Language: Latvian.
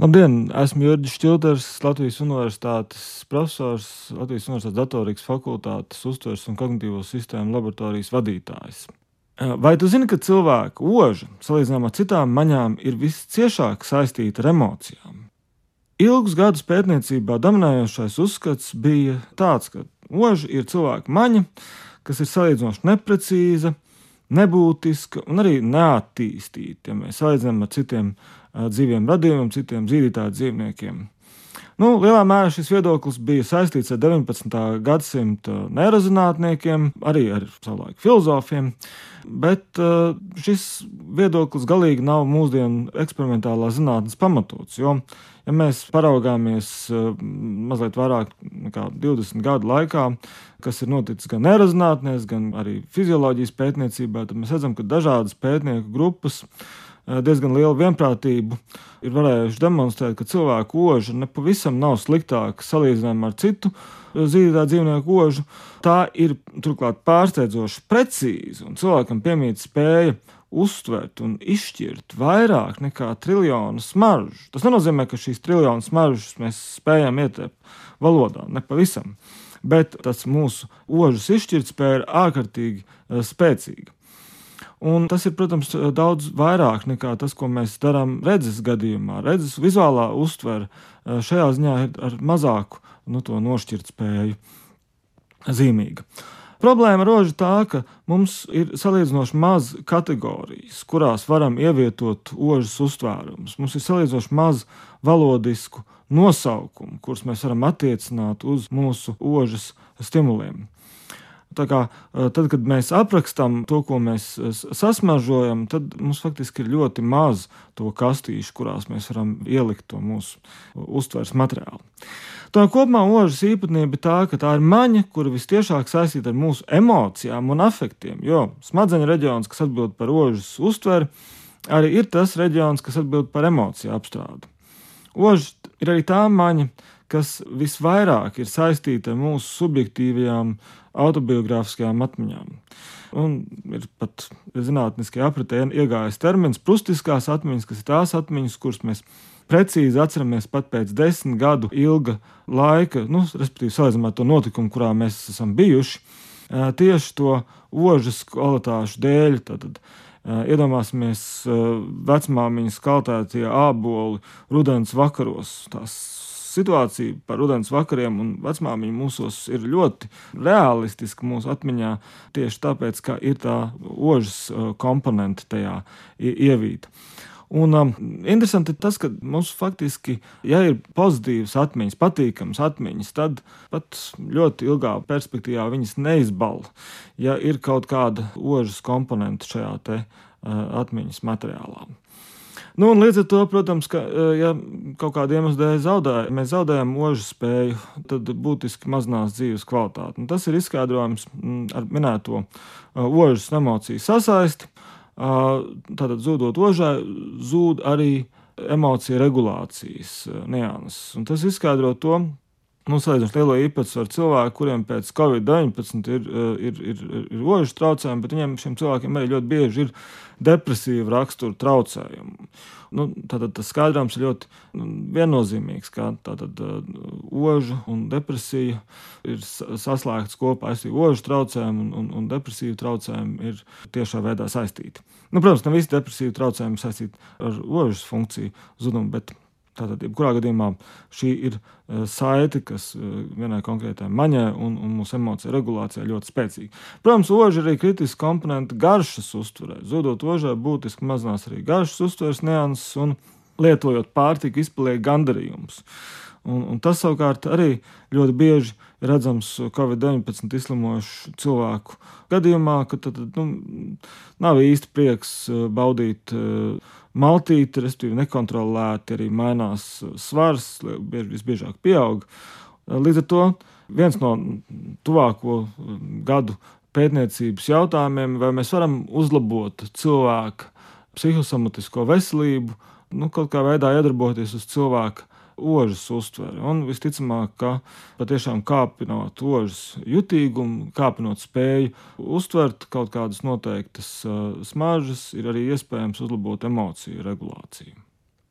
Labdien! Esmu Jurģis Čilters, Latvijas Universitātes profesors, Latvijas Universitātes datorikas fakultātes uztveres un kognitīvo sistēmu laboratorijas vadītājs. Vai tu zini, ka cilvēka oža, salīdzinājumā ar citām maņām, ir visciešāk saistīta ar emocijām? Ilgus gadus pētniecībā dominējošais uzskats bija tāds, ka oža ir cilvēka maņa, kas ir salīdzinoši neprecīza, nebūtiska un arī neattīstīta, ja mēs salīdzinām ar citiem dzīviem radījumiem, citiem dzīvītāju dzīvniekiem. Nu, lielā mērā šis viedoklis bija saistīts ar 19. gadsimta neirozinātniekiem, arī ar savulaik filozofiem, bet šis viedoklis galīgi nav mūsdienu eksperimentālā zinātnes pamatots. Jo, ja mēs paraugāmies mazliet vairāk nekā 20 gadu laikā, kas ir noticis gan neirozinātnēs, gan arī fizioloģijas pētniecībā, tad mēs redzam, ka dažādas pētnieku grupas diezgan lielu vienprātību ir varējuši demonstrēt, ka cilvēku oža nepavisam nav sliktāka salīdzinājumā ar citu zīdītā dzīvnieku ožu. Tā ir turklāt pārsteidzoši precīza, un cilvēkam piemīt spēja uztvert un izšķirt vairāk nekā triljonu smaržu. Tas nenozīmē, ka šīs triljonu smaržas mēs spējam ietēpt valodā, nepavisam. Bet tas mūsu ožas izšķirtspēja ir ārkārtīgi spēcīga. Un tas ir, protams, daudz vairāk nekā tas, ko mēs darām redzes gadījumā. Redzes vizuālā uztvere eh, šajā ziņā ir ar mazāku nu, nošķirtspēju zīmīga. Problēma roža tā, ka mums ir salīdzinoši maz kategorijas, kurās varam ievietot ožas uztvērumus. Mums ir salīdzinoši maz valodisku nosaukumu, kurus mēs varam attiecināt uz mūsu ožas stimuliem. Kā, tad, kad mēs aprakstām to, ko mēs sasmažojam, tad mums faktiski ir ļoti maz to kastīšu, kurās mēs varam ielikt to mūsu uztveres materiālu. Tā kopumā ožas īpatnība ir tā, ka tā ir maņa, kura visciešāk saistīta ar mūsu emocijām un afektiem. Jo smadzeņu reģions, kas atbild par ožas uztveri, arī ir tas reģions, kas atbild par emociju apstrādi. Oža ir arī tā maņa, kas visvairāk ir saistīta ar mūsu subjektīvajām autobiogrāfiskajām atmiņām. Un ir pat zinātniskajā apritē iegājis termins prustiskās atmiņas, kas ir tās atmiņas, kuras mēs precīzi atceramies pat pēc desmit gadu ilga laika, nu, respektīvi, salīdzinot to notikumu, kurā mēs esam bijuši, tieši to ožas kvalitāšu dēļ. Tātad, Iedomāsimies vecmāmiņas kaltētie āboli rudens vakaros, tās situācija par rudens vakariem un vecmāmiņu mūsos ir ļoti realistiska mūsu atmiņā, tieši tāpēc, ka ir tā ožas komponente tajā ievīta. Un um, interesanti ir tas, ka mums faktiski, ja ir pozitīvas atmiņas, patīkamas atmiņas, tad pat ļoti ilgā perspektīvā viņas neizbala, ja ir kaut kāda ožas komponente šajā te, uh, atmiņas materiālā. Nu, līdz ar to, protams, ka, e, ja kaut kāda iemesla dēļ zaudē, mēs zaudējam mūža spēju, tad būtiski mazinās dzīves kvalitāte. Un tas ir izskaidrojams mm, ar minēto ožas e, emociju sasaisti. Tātad, zudot ožai, zūd arī emociju regulācijas nianses. Un tas izskaidro to, nu, salīdzinoši lielo īpatsvaru cilvēku, kuriem pēc Covid-19 ir, eh, ir, ir, ir ožas traucējumi, bet viņiem šiem cilvēkiem arī ļoti bieži ir depresīva rakstura traucējumi. Nu, tātad tas skaidrojums ir ļoti nu, viennozīmīgs, ka tātad uh, oža un depresija ir saslēgts kopā. Es domāju, ožu traucējumi un, un, un depresīvu traucējumi ir tiešā veidā saistīti. Nu, protams, ne visi depresīvu traucējumi saistīti ar ožas funkciju zudumu, bet Tātad, jebkurā gadījumā šī ir e, saite, kas e, vienai konkrētai maņai un, un mūsu emociju regulācijai ļoti spēcīga. Protams, oža arī kritiska komponente garšas uztverē. Zudot ožai, būtiski mazinās arī garšas uztveres nianses, un lietojot pārtiku, izpaliek gandarījums. Un, un tas savukārt arī ļoti bieži ir redzams Covid-19 izslimojušu cilvēku gadījumā, ka tad, nu, nav īsti prieks e, baudīt maltīti, respektīvi nekontrolēti arī mainās svars, visbiežāk pieaug. Līdz ar to viens no tuvāko gadu pētniecības jautājumiem, vai mēs varam uzlabot cilvēka psihosomatisko veselību, nu, kaut kā veidā iedarboties uz cilvēka ožas uztveri. Un visticamāk, ka patiešām kāpinot ožas jutīgumu, kāpinot spēju uztvert kaut kādas noteiktas uh, smaržas, ir arī iespējams uzlabot emociju regulāciju.